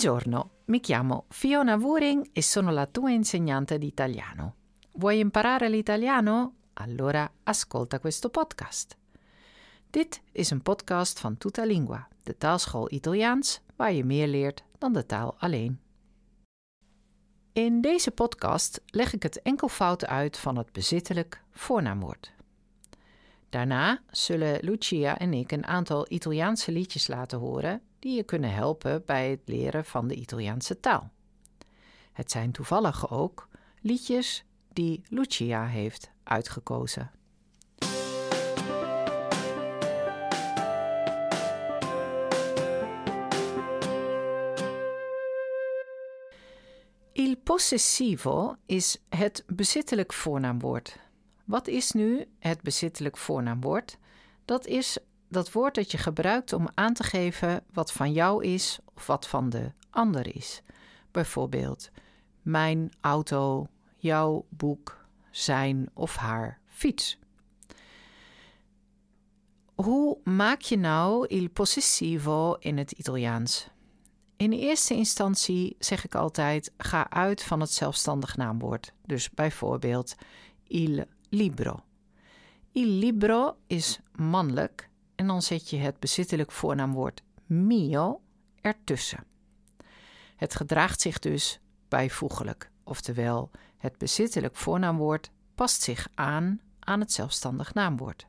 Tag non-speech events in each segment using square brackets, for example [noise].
Buongiorno, mi chiamo Fiona Wuring e sono la tua insegnante di italiano. Vuoi imparare l'italiano? Allora ascolta questo podcast. Dit is een podcast van Tuta Lingua, de taalschool Italiaans, waar je meer leert dan de taal alleen. In deze podcast leg ik het enkelvoud uit van het bezittelijk voornaamwoord. Daarna zullen Lucia en ik een aantal Italiaanse liedjes laten horen die je kunnen helpen bij het leren van de Italiaanse taal. Het zijn toevallig ook liedjes die Lucia heeft uitgekozen. Il possessivo is het bezittelijk voornaamwoord. Wat is nu het bezittelijk voornaamwoord? Dat is dat woord dat je gebruikt om aan te geven wat van jou is of wat van de ander is. Bijvoorbeeld mijn auto, jouw boek, zijn of haar fiets. Hoe maak je nou il possessivo in het Italiaans? In eerste instantie zeg ik altijd: ga uit van het zelfstandig naamwoord. Dus bijvoorbeeld il libro. Il libro is mannelijk en dan zet je het bezittelijk voornaamwoord mio ertussen. Het gedraagt zich dus bijvoeglijk, oftewel het bezittelijk voornaamwoord past zich aan aan het zelfstandig naamwoord.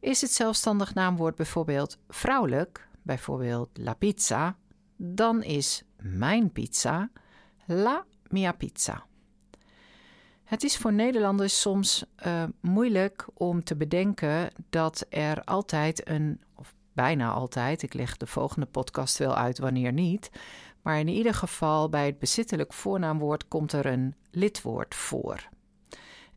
Is het zelfstandig naamwoord bijvoorbeeld vrouwelijk, bijvoorbeeld la pizza, dan is mijn pizza la mia pizza. Het is voor Nederlanders soms uh, moeilijk om te bedenken dat er altijd een, of bijna altijd, ik leg de volgende podcast wel uit wanneer niet, maar in ieder geval bij het bezittelijk voornaamwoord komt er een lidwoord voor.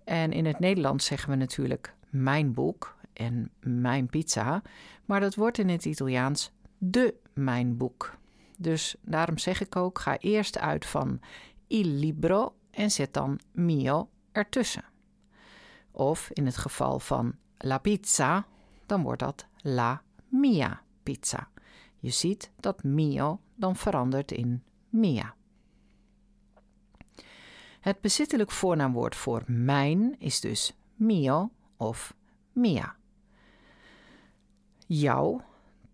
En in het Nederlands zeggen we natuurlijk mijn boek en mijn pizza, maar dat wordt in het Italiaans de mijn boek. Dus daarom zeg ik ook: ga eerst uit van il libro en zet dan mio ertussen. Of in het geval van la pizza, dan wordt dat la mia pizza. Je ziet dat mio dan verandert in mia. Het bezittelijk voornaamwoord voor mijn is dus mio of mia. Jou,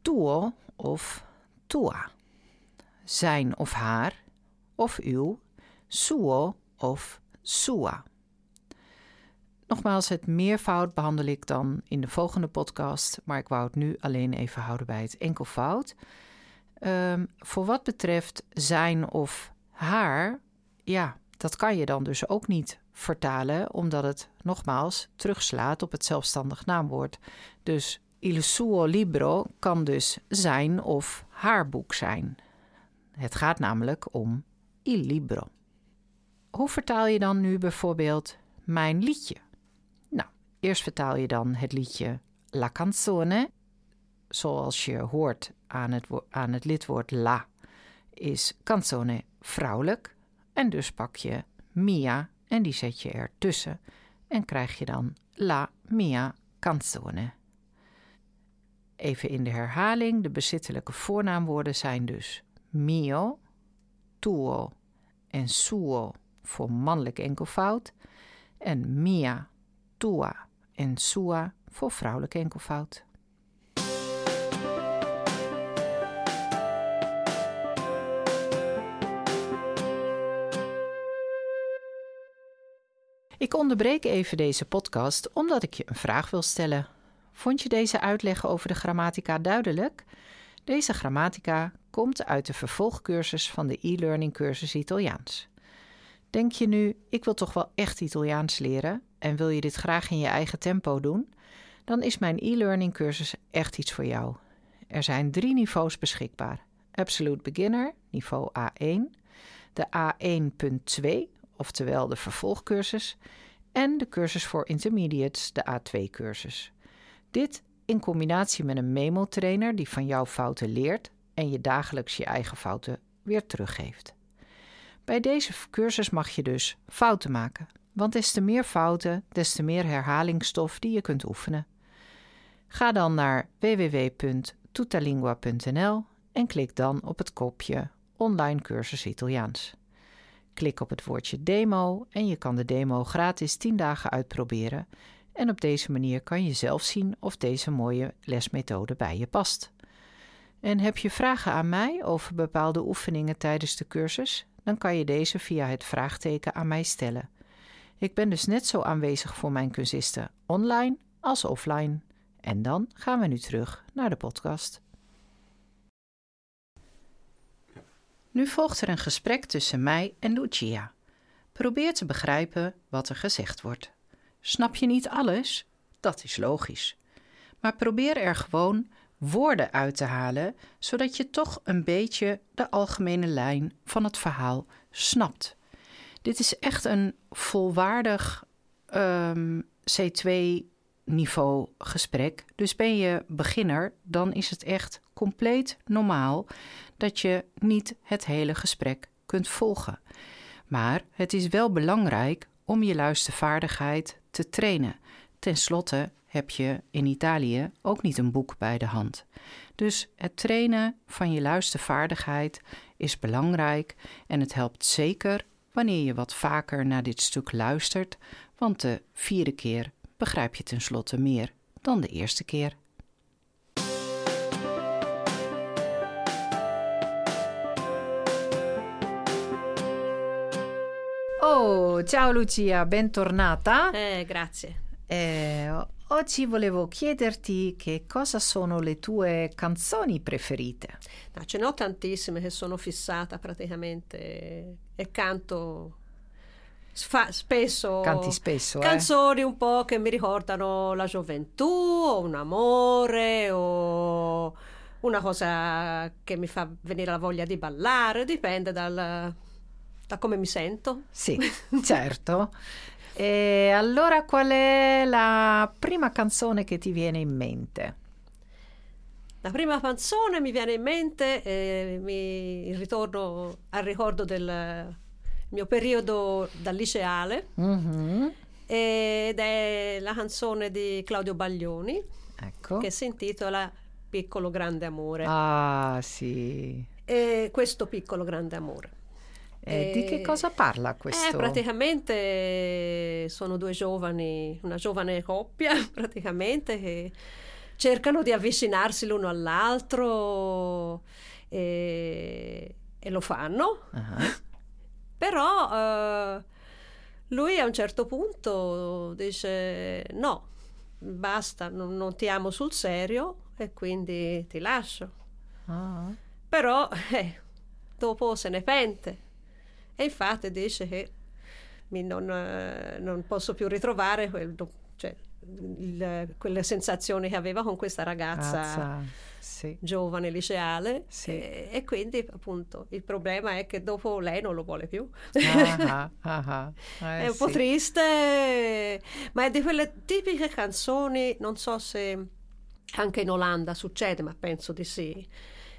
tuo of tua. Zijn of haar, of uw, suo of sua. Nogmaals, het meervoud behandel ik dan in de volgende podcast, maar ik wou het nu alleen even houden bij het enkelvoud. Um, voor wat betreft zijn of haar, ja, dat kan je dan dus ook niet vertalen, omdat het nogmaals terugslaat op het zelfstandig naamwoord. Dus il suo libro kan dus zijn of haar boek zijn. Het gaat namelijk om il libro. Hoe vertaal je dan nu bijvoorbeeld mijn liedje? Nou, eerst vertaal je dan het liedje La canzone, zoals je hoort aan het, aan het lidwoord la, is canzone vrouwelijk. En dus pak je mia en die zet je ertussen en krijg je dan la mia canzone. Even in de herhaling, de bezittelijke voornaamwoorden zijn dus mio, tuo en suo voor mannelijk enkelvoud en mia, tua en sua voor vrouwelijk enkelvoud. Ik onderbreek even deze podcast omdat ik je een vraag wil stellen. Vond je deze uitleg over de grammatica duidelijk? Deze grammatica komt uit de vervolgcursus van de e-learning cursus Italiaans. Denk je nu, ik wil toch wel echt Italiaans leren en wil je dit graag in je eigen tempo doen? Dan is mijn e-learning cursus echt iets voor jou. Er zijn drie niveaus beschikbaar: Absolute Beginner, niveau A1, de A1.2, oftewel de vervolgcursus, en de cursus voor intermediates, de A2-cursus. Dit in combinatie met een memo-trainer die van jouw fouten leert en je dagelijks je eigen fouten weer teruggeeft. Bij deze cursus mag je dus fouten maken, want des te meer fouten, des te meer herhalingsstof die je kunt oefenen. Ga dan naar www.tutalingua.nl en klik dan op het kopje Online cursus Italiaans. Klik op het woordje demo en je kan de demo gratis 10 dagen uitproberen. En op deze manier kan je zelf zien of deze mooie lesmethode bij je past. En heb je vragen aan mij over bepaalde oefeningen tijdens de cursus? Dan kan je deze via het vraagteken aan mij stellen. Ik ben dus net zo aanwezig voor mijn cursisten online als offline. En dan gaan we nu terug naar de podcast. Nu volgt er een gesprek tussen mij en Lucia. Probeer te begrijpen wat er gezegd wordt. Snap je niet alles? Dat is logisch. Maar probeer er gewoon woorden uit te halen, zodat je toch een beetje de algemene lijn van het verhaal snapt. Dit is echt een volwaardig um, C2-niveau gesprek. Dus ben je beginner, dan is het echt compleet normaal dat je niet het hele gesprek kunt volgen. Maar het is wel belangrijk om je luistervaardigheid te trainen. Ten slotte heb je in Italië ook niet een boek bij de hand. Dus het trainen van je luistervaardigheid is belangrijk en het helpt zeker wanneer je wat vaker naar dit stuk luistert, want de vierde keer begrijp je tenslotte meer dan de eerste keer. Oh, ciao Lucia, bentornata. Eh, grazie. Eh, oggi volevo chiederti che cosa sono le tue canzoni preferite. No, ce ne ho tantissime che sono fissata praticamente e canto Fa, spesso canti spesso eh? canzoni eh? un po' che mi ricordano la gioventù o un amore o una cosa che mi fa venire la voglia di ballare dipende dal, da come mi sento. Sì, [laughs] certo. E allora qual è la prima canzone che ti viene in mente? La prima canzone mi viene in mente, eh, mi ritorno al ricordo del mio periodo da liceale mm-hmm. ed è la canzone di Claudio Baglioni ecco. che si intitola Piccolo grande amore. Ah, sì. E questo piccolo grande amore. Eh, di che cosa parla questo? Eh, praticamente sono due giovani, una giovane coppia [laughs] praticamente che cercano di avvicinarsi l'uno all'altro e, e lo fanno. Uh-huh. [laughs] Però eh, lui a un certo punto dice no, basta, non, non ti amo sul serio e quindi ti lascio. Uh-huh. Però [laughs] eh, dopo se ne pente e infatti dice che non, eh, non, posso più ritrovare quel, cioè, il, quelle sensazioni che aveva con questa ragazza Razza, sì. giovane, liceale sì. e, e, quindi appunto il problema è che dopo lei non lo vuole più. Ah, ah, [laughs] ah, eh, è un po' triste, ma è di quelle tipiche canzoni, non so se anche in Olanda succede, ma penso di sì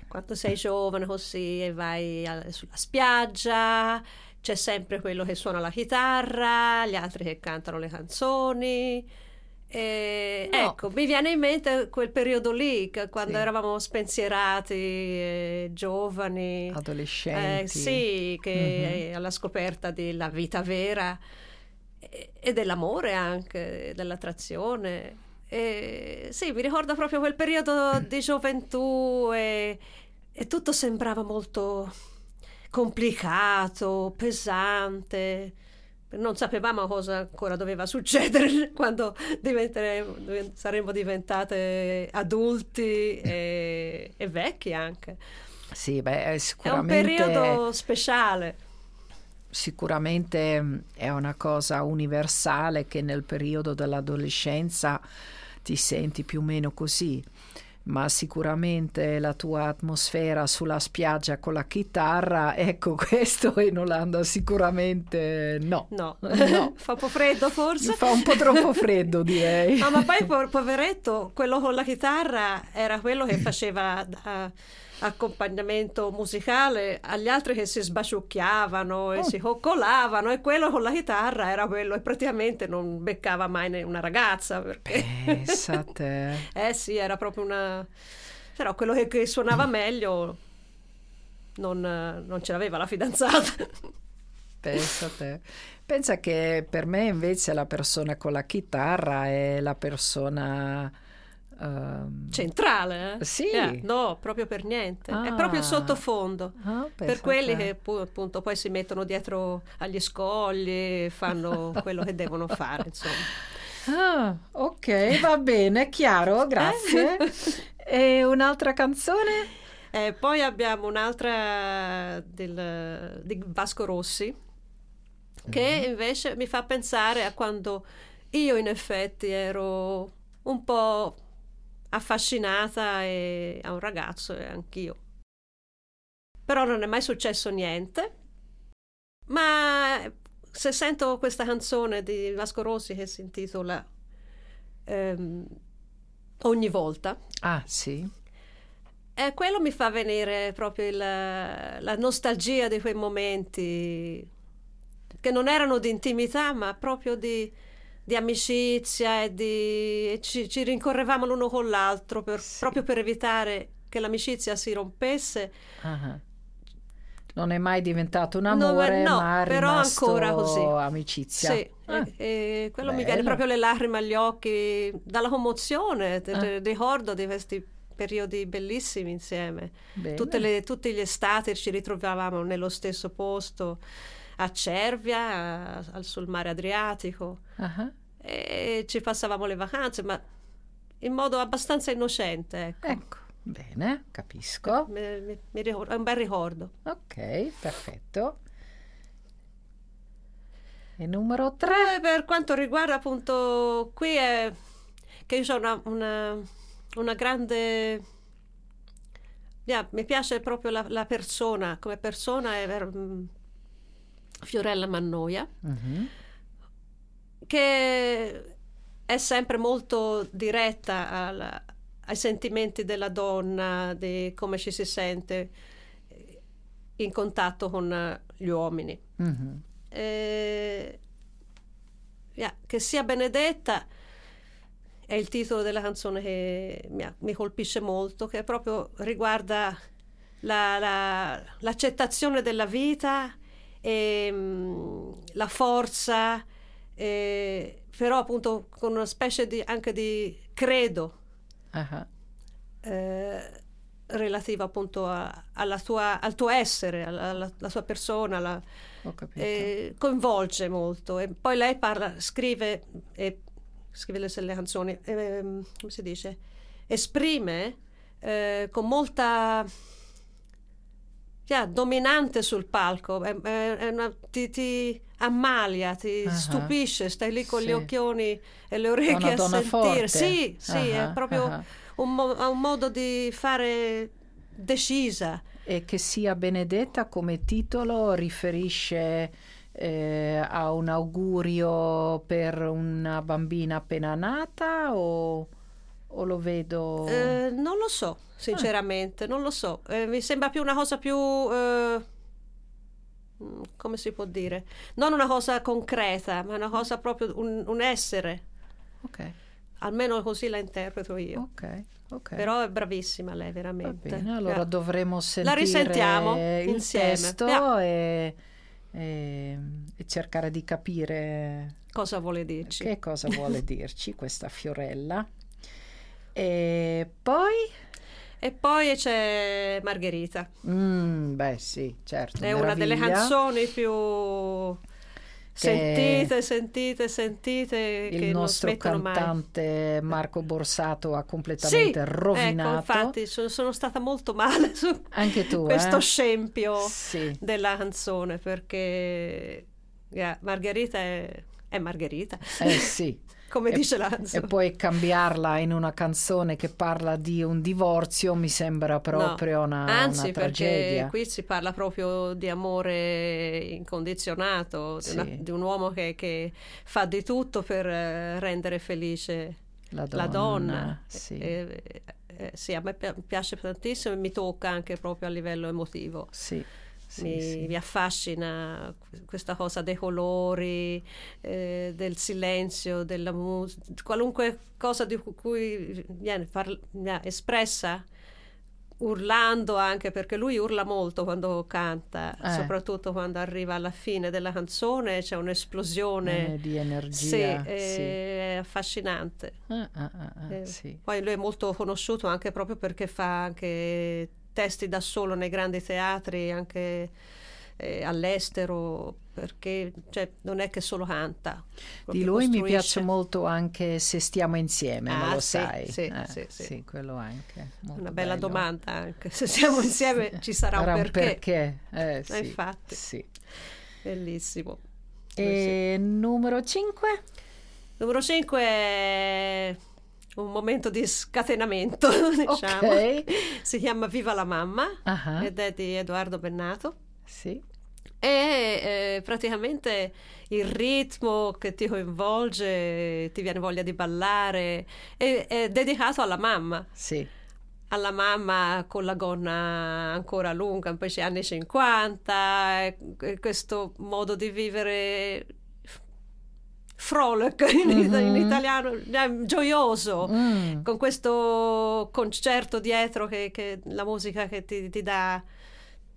quando sei giovane così e vai a, sulla spiaggia, c'è sempre quello che suona la chitarra, gli altri che cantano le canzoni. E, no. Ecco, mi viene in mente quel periodo lì, quando sì. eravamo spensierati, eh, giovani, adolescenti. Eh, sì, che mm-hmm. alla scoperta della vita vera e, e dell'amore anche, dell'attrazione. E, sì, mi ricorda proprio quel periodo di gioventù e, e tutto sembrava molto complicato, pesante. Non sapevamo cosa ancora doveva succedere [laughs] quando saremmo diventate adulti e, e vecchi anche. Sì, beh, sicuramente... È un periodo speciale sicuramente mm, è una cosa universale che nel periodo dell'adolescenza ti senti più o meno così ma sicuramente la tua atmosfera sulla spiaggia con la chitarra, [laughs] ecco questo in Olanda sicuramente no. No, no. [laughs] fa un po' freddo forse? Fa un po' troppo [laughs] freddo direi. no, ma poi poveretto, quello con la chitarra era quello che faceva... Uh, accompagnamento musicale agli altri che si sbaciucchiavano e oh. si coccolavano e quello con la chitarra era quello e praticamente non beccava mai una ragazza perché Pensate. [laughs] eh sì era proprio una però quello che, che suonava meglio non, non ce l'aveva la fidanzata. [laughs] Pensa a te. Pensa che per me invece la persona con la chitarra è la persona... Um... Centrale, eh? Sì. Yeah, no, proprio per niente. Ah. È proprio il sottofondo. Ah, per quelli che appunto poi si mettono dietro agli scogli, fanno [laughs] quello che devono fare, insomma. Ah, ok, va bene, chiaro, [laughs] grazie. e un'altra canzone? Eh, poi abbiamo un'altra del, di Vasco Rossi, che mm-hmm. invece mi fa pensare a quando io in effetti ero un po' affascinata e, a un ragazzo e anch'io. Però non è mai successo niente. Ma se sento questa canzone di Vasco Rossi che si intitola ehm, Ogni volta. Ah, sì. Eh, quello mi fa venire proprio il, la nostalgia di quei momenti che non erano di intimità, ma proprio di, di amicizia e di, ci, ci, rincorrevamo l'uno con l'altro per, sì. proprio per evitare che l'amicizia si rompesse. Uh-huh. Non è mai diventato un amore, no, no, ma però ancora così. amicizia. Sì, ah, e, e quello bello. mi viene proprio le lacrime agli occhi dalla commozione, ah. ricordo di questi periodi bellissimi insieme. Le, tutti gli estati ci ritrovavamo nello stesso posto a Cervia, a, sul mare Adriatico uh-huh. e ci passavamo le vacanze, ma in modo abbastanza innocente. Ecco. ecco. Bene, capisco. Mi, mi, mi ricordo, è un bel ricordo. Ok, perfetto. E numero tre? Eh, per quanto riguarda appunto qui è che io ho una, una, una grande yeah, mi piace proprio la, la, persona come persona è um, Fiorella Mannoia uh-huh. che è sempre molto diretta al, ai sentimenti della donna di come ci si sente in contatto con gli uomini uh-huh. eh, yeah, che sia benedetta è il titolo della canzone che mi, mi colpisce molto, che proprio riguarda la, la, l'accettazione della vita e mh, mm, la forza, e, però appunto con una specie di, anche di credo uh-huh. eh, relativo appunto a, tua, al tuo essere, alla, alla, alla tua persona, la, eh, coinvolge molto. E poi lei parla, scrive e scrive le, le canzoni, eh, come si dice, esprime eh, con molta yeah, dominante sul palco, è, è una, ti, ti, ammalia, ti uh-huh. stupisce, stai lì con sì. gli occhioni e le orecchie a sentire. Forte. Sì, sì, uh-huh. è proprio uh-huh. un, mo- un modo di fare decisa. E che sia benedetta come titolo riferisce eh, a un augurio per una bambina appena nata o, o lo vedo? Eh, non lo so, sinceramente, ah. non lo so. Eh, mi sembra più una cosa più... Eh, mm, come si può dire? Non una cosa concreta, ma una cosa proprio un, un essere. Ok. Almeno così la interpreto io. Ok. Okay. Però è bravissima lei, veramente. Va bene, allora yeah. dovremo sentire la risentiamo il insieme. testo yeah. e e, e cercare di capire cosa vuole dirci. Che cosa vuole dirci questa Fiorella. E poi? E poi c'è Margherita. Mm, beh sì, certo. È meraviglia. una delle canzoni più Sentite, sentite, sentite. Il nostro cantante mai. Marco Borsato ha completamente sì, rovinato. Ecco, infatti, sono, sono, stata molto male su Anche tu, questo eh? scempio sì. della canzone perché yeah, Margherita è, è Margherita. Eh sì. [laughs] come e, dice Lanzo. E poi cambiarla in una canzone che parla di un divorzio mi sembra proprio no. una, Anzi, una tragedia. qui si parla proprio di amore incondizionato, sì. di, una, di, un uomo che, che, fa di tutto per eh, rendere felice la donna. La donna. Sì. E, eh, sì, a me piace tantissimo e mi tocca anche proprio a livello emotivo. Sì. Sì, mi, sì. mi, affascina questa cosa dei colori, eh, del silenzio, della musica, qualunque cosa di cui viene, parla, viene espressa urlando anche perché lui urla molto quando canta, Eh. soprattutto quando arriva alla fine della canzone c'è un'esplosione. Eh, di Sì, energia. è affascinante. Ah, ah, ah, ah, Eh, sì. Poi lui è molto conosciuto anche proprio perché fa anche testi da solo nei grandi teatri, anche eh, all'estero, perché cioè, non è che solo canta. Di lui mi costruisce. piace molto anche Se stiamo insieme, me Ah, lo sì, sai. sì, Eh, sì, sì. quello anche. molto Una bella bello. domanda anche, se siamo insieme [laughs] ci sarà un Sarà perché. Eh, sì, infatti. sì. Bellissimo. E numero 5? Numero 5 è un momento di scatenamento, [laughs] diciamo. Ok. Si chiama Viva la mamma Ah, ed è di Edoardo Bennato. sì. E eh, praticamente il ritmo che ti coinvolge, ti viene voglia di ballare, è, è dedicato alla mamma, Sì. alla mamma con la gonna ancora lunga, poi c'è anni 50, e- e questo modo di vivere frolic in, in Mhm. italiano, eh, gioioso Mm. con questo concerto dietro che, che la musica che ti, ti dà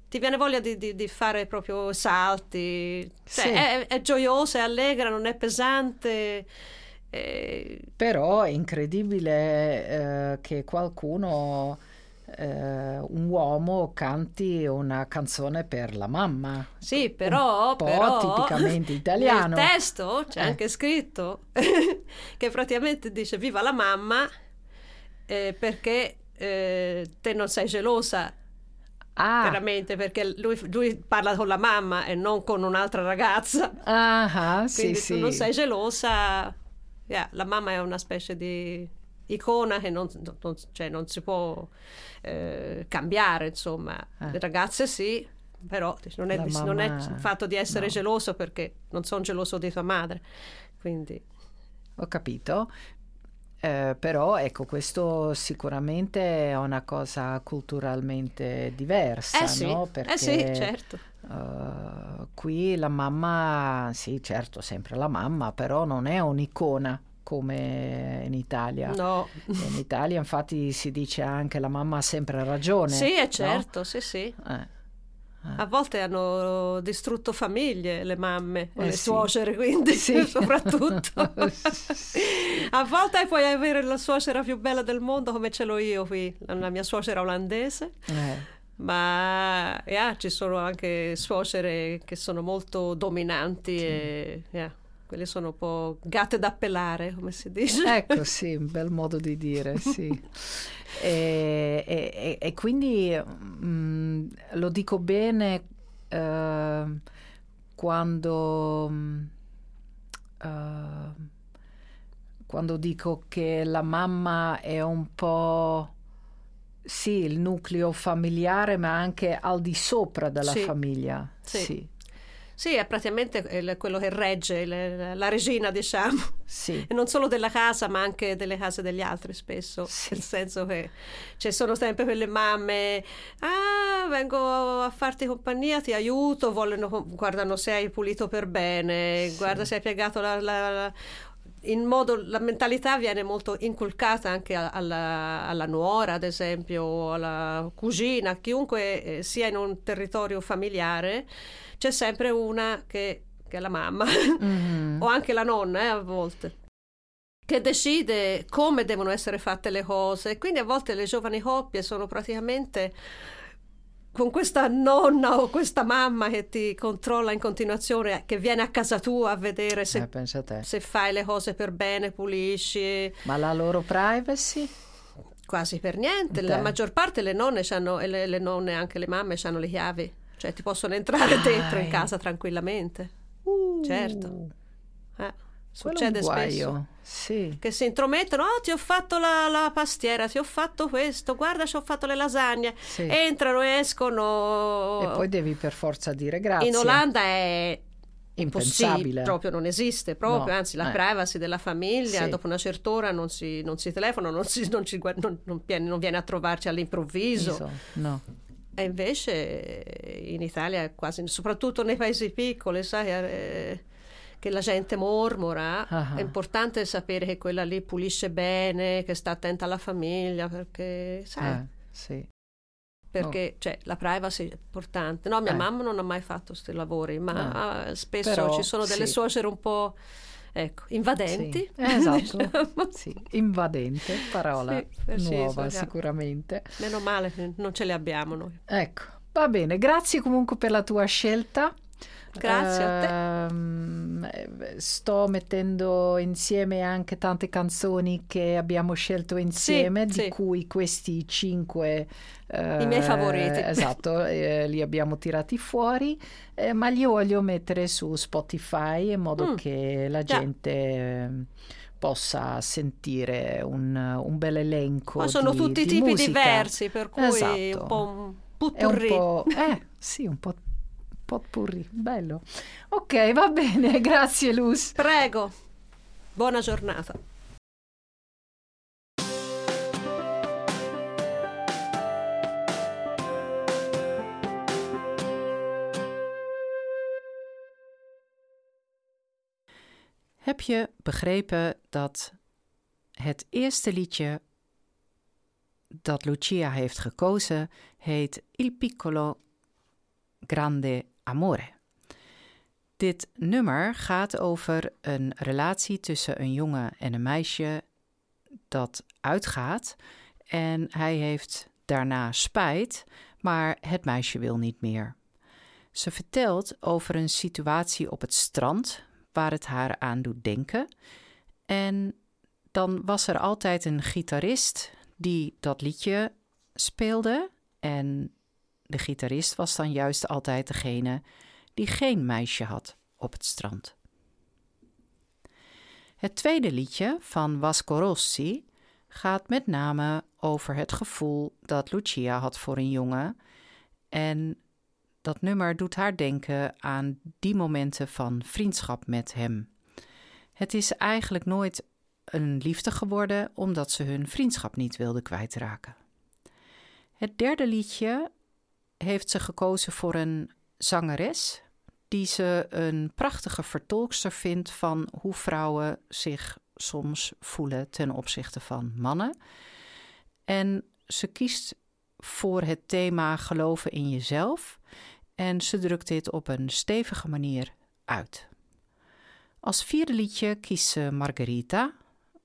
ti viene voglia di, di- di fare proprio salti cioè, Sì. è, è gioiosa, è allegra, non è pesante eh, Però è incredibile eh, che qualcuno, eh, un uomo, canti una canzone per la mamma. sì però, Un po' però tipicamente [laughs] italiano. nel testo c'è Eh. anche scritto [laughs] che praticamente dice viva la mamma eh, perché eh, te non sei gelosa Ah, veramente perché lui, lui parla con la mamma e non con un'altra ragazza. ah, sì, Quindi sì. tu non sei gelosa. Yeah, la mamma è una specie di icona che non, non- cioè non si può eh, cambiare, insomma. Eh. Le ragazze sì, però non è, La non è mamma- il fatto di essere no. geloso perché non sono geloso di tua madre. Quindi Ho capito. Eh, però ecco, questo sicuramente è una cosa culturalmente diversa, eh sì, no? Perché eh sì, certo. eh, qui la mamma, sì, certo, sempre la mamma, però non è un'icona come in Italia. No. In Italia infatti si dice anche la mamma ha sempre ragione. Sì, è no? certo, sì, sì. Eh, A volte hanno distrutto famiglie le mamme o Eh le sì. suocere, quindi Sì. [laughs] soprattutto. [laughs] A volte puoi avere la suocera più bella del mondo come ce l'ho io qui, la mia suocera olandese, eh, ma yeah, ci sono anche suocere che sono molto dominanti e yeah, quelle sono un po' gatte da pelare, come si dice. Ecco, sì, [laughs] un bel modo di dire, [laughs] sì. E, e- e- quindi mm, lo dico bene eh, quando, eh, quando dico che la mamma è un po', sì, il nucleo familiare, ma anche al di sopra della Sì. famiglia. Sì. Sì, Sì, è praticamente quello che regge, la regina, diciamo. sì. E non solo della casa, ma anche delle case degli altri spesso, Sì. nel senso che ci sono sempre quelle mamme, ah, vengo a farti compagnia, ti aiuto, vogliono, guardano se hai pulito per bene, Sì. guarda se hai piegato la... la- la- in modo, la mentalità viene molto inculcata anche alla, alla nuora, ad esempio, o alla cugina, chiunque eh, sia in un territorio familiare, c'è sempre una che, che è la mamma Mhm. [laughs] o anche la nonna eh, a volte che decide come devono essere fatte le cose. Quindi a volte le giovani coppie sono praticamente con questa nonna o questa mamma che ti controlla in continuazione, che viene a casa tua a vedere se, Eh, a se fai le cose per bene, pulisci, Ma la loro privacy? quasi per niente. Beh. La maggior parte le nonne e le, le nonne, anche le mamme, hanno le chiavi, cioè ti possono entrare dentro in Dai. casa tranquillamente. Certo. Eh, succede spesso. Sì. che si intromettono, oh ti ho fatto la, la pastiera, ti ho fatto questo, guarda ci ho fatto le lasagne, Sì. entrano, escono. E poi devi per forza dire grazie. In Olanda è Impensabile. impossibile, proprio non esiste, proprio, No, anzi la eh. privacy della famiglia, Sì. dopo una certa ora non si, non si telefona, non, si, non, ci non- viene, a trovarci all'improvviso. Iso, No. E invece in Italia quasi, soprattutto nei paesi piccoli, sai, eh, che la gente mormora, Ah. è importante sapere che quella lì pulisce bene, che sta attenta alla famiglia, perché, sai, Eh, sì. perché Oh. cioè, la privacy è importante. No, mia Eh. mamma non ha mai fatto questi lavori, ma ah, spesso Però, ci sono delle sì. suocere un po' ecco, invadenti. Sì, esatto. [laughs] diciamo. Sì, invadente, parola Sì, nuova esatto. sicuramente. Meno male che non ce le abbiamo noi. Ecco, va bene, grazie comunque per la tua scelta. Grazie a te. Ehm, eh, sto mettendo insieme anche tante canzoni che abbiamo scelto insieme, di sì. cui questi cinque... I miei eh, favoriti. [laughs] Esatto, eh, li abbiamo tirati fuori, eh, ma li voglio mettere su Spotify in modo Mm, che la gente eh, possa sentire un, un bel elenco Ma sono di- tutti di tipi musica. diversi, per cui Esatto. un po' un È un po', [laughs] eh, sì, un po' potpourri, bello. Ok, va bene, [laughs] grazie Luz. Prego. Buona giornata. Heb je begrepen dat het eerste liedje dat Lucia heeft gekozen heet Il piccolo grande amore? Dit nummer gaat over een relatie tussen een jongen en een meisje dat uitgaat en hij heeft daarna spijt, maar het meisje wil niet meer. Ze vertelt over een situatie op het strand waar het haar aan doet denken. En dan was er altijd een gitarist die dat liedje speelde. En de gitarist was dan juist altijd degene die geen meisje had op het strand. Het tweede liedje van Vasco Rossi gaat met name over het gevoel dat Lucia had voor een jongen. En dat nummer doet haar denken aan die momenten van vriendschap met hem. Het is eigenlijk nooit een liefde geworden omdat ze hun vriendschap niet wilde kwijtraken. Het derde liedje heeft ze gekozen voor een zangeres die ze een prachtige vertolkster vindt van hoe vrouwen zich soms voelen ten opzichte van mannen. En ze kiest voor het thema geloven in jezelf en ze drukt dit op een stevige manier uit. Als vierde liedje kiest ze Margarita.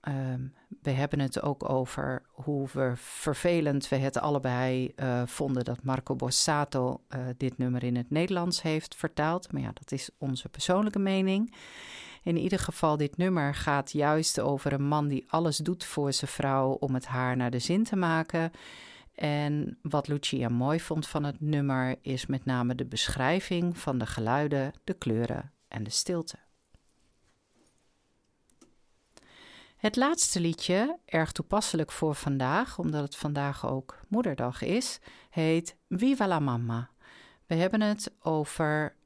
Ehm, we hebben het ook over hoe we vervelend we het allebei eh, vonden dat Marco Borsato eh, dit nummer in het Nederlands heeft vertaald. Maar ja, dat is onze persoonlijke mening. In ieder geval, dit nummer gaat juist over een man die alles doet voor zijn vrouw om het haar naar de zin te maken. En wat Lucia mooi vond van het nummer is met name de beschrijving van de geluiden, de kleuren en de stilte. Het laatste liedje, erg toepasselijk voor vandaag, omdat het vandaag ook Moederdag is, heet Viva la Mamma. We hebben het over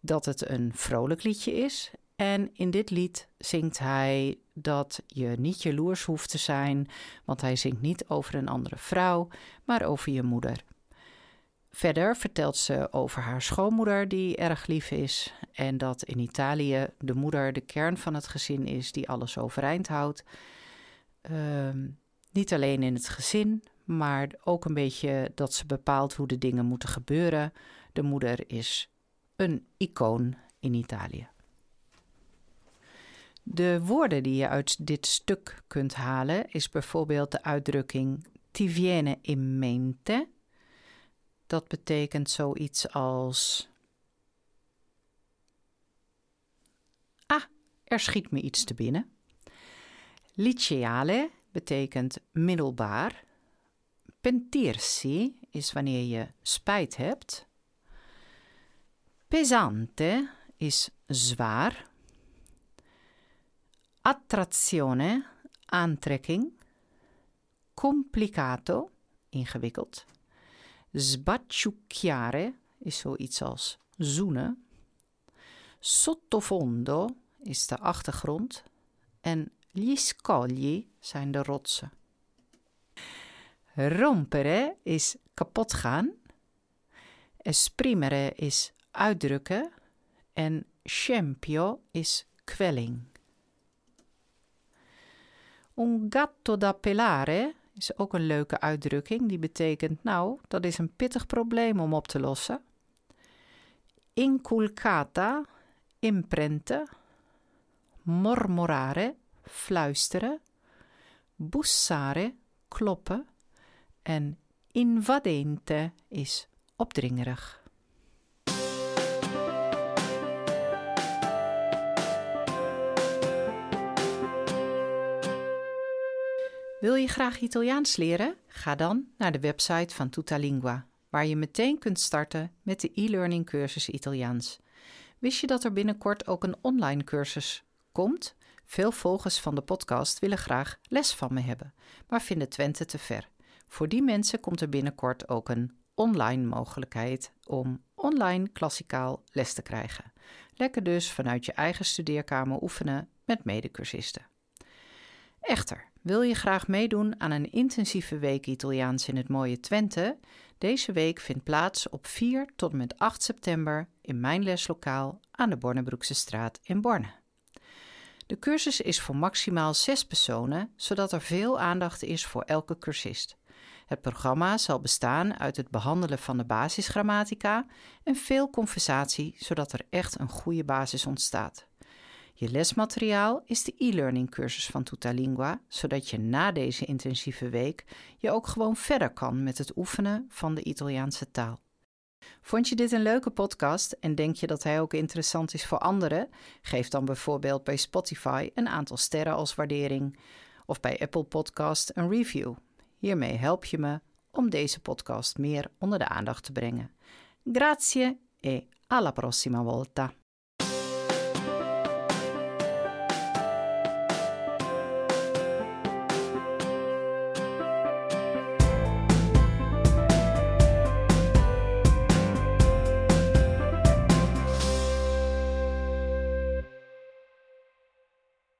dat het een vrolijk liedje is. En in dit lied zingt hij dat je niet jaloers hoeft te zijn, want hij zingt niet over een andere vrouw, maar over je moeder. Verder vertelt ze over haar schoonmoeder, die erg lief is, en dat in Italië de moeder de kern van het gezin is die alles overeind houdt. Ehm, niet alleen in het gezin, maar ook een beetje dat ze bepaalt hoe de dingen moeten gebeuren. De moeder is een icoon in Italië. De woorden die je uit dit stuk kunt halen is bijvoorbeeld de uitdrukking ti viene in mente. Dat betekent zoiets als Ah, er schiet me iets te binnen. Liceale betekent middelbaar. Pentirsi is wanneer je spijt hebt. Pesante is zwaar. Attrazione, aantrekking. Complicato, ingewikkeld. Sbacciucchiare is zoiets als zoenen. Sottofondo is de achtergrond. En gli scogli zijn de rotsen. Rompere is kapot gaan. Esprimere is uitdrukken. En scempio is kwelling. Un gatto da pelare is ook een leuke uitdrukking die betekent: Nou, dat is een pittig probleem om op te lossen. Inculcata, imprente. Mormorare, fluisteren. Bussare, kloppen. En invadente is opdringerig. Wil je graag Italiaans leren? Ga dan naar de website van Tutalingua, waar je meteen kunt starten met de e-learning cursus Italiaans. Wist je dat er binnenkort ook een online cursus komt? Veel volgers van de podcast willen graag les van me hebben, maar vinden Twente te ver. Voor die mensen komt er binnenkort ook een online mogelijkheid om online klassikaal les te krijgen. Lekker dus vanuit je eigen studeerkamer oefenen met medecursisten. Echter, wil je graag meedoen aan een intensieve week Italiaans in het mooie Twente? Deze week vindt plaats op 4 tot en met 8 september in mijn leslokaal aan de Bornebroekse straat in Borne. De cursus is voor maximaal 6 personen, zodat er veel aandacht is voor elke cursist. Het programma zal bestaan uit het behandelen van de basisgrammatica en veel conversatie, zodat er echt een goede basis ontstaat. Je lesmateriaal is de e-learning cursus van Tutalingua, zodat je na deze intensieve week je ook gewoon verder kan met het oefenen van de Italiaanse taal. Vond je dit een leuke podcast en denk je dat hij ook interessant is voor anderen? Geef dan bijvoorbeeld bij Spotify een aantal sterren als waardering of bij Apple Podcast een review. Hiermee help je me om deze podcast meer onder de aandacht te brengen. Grazie e alla prossima volta.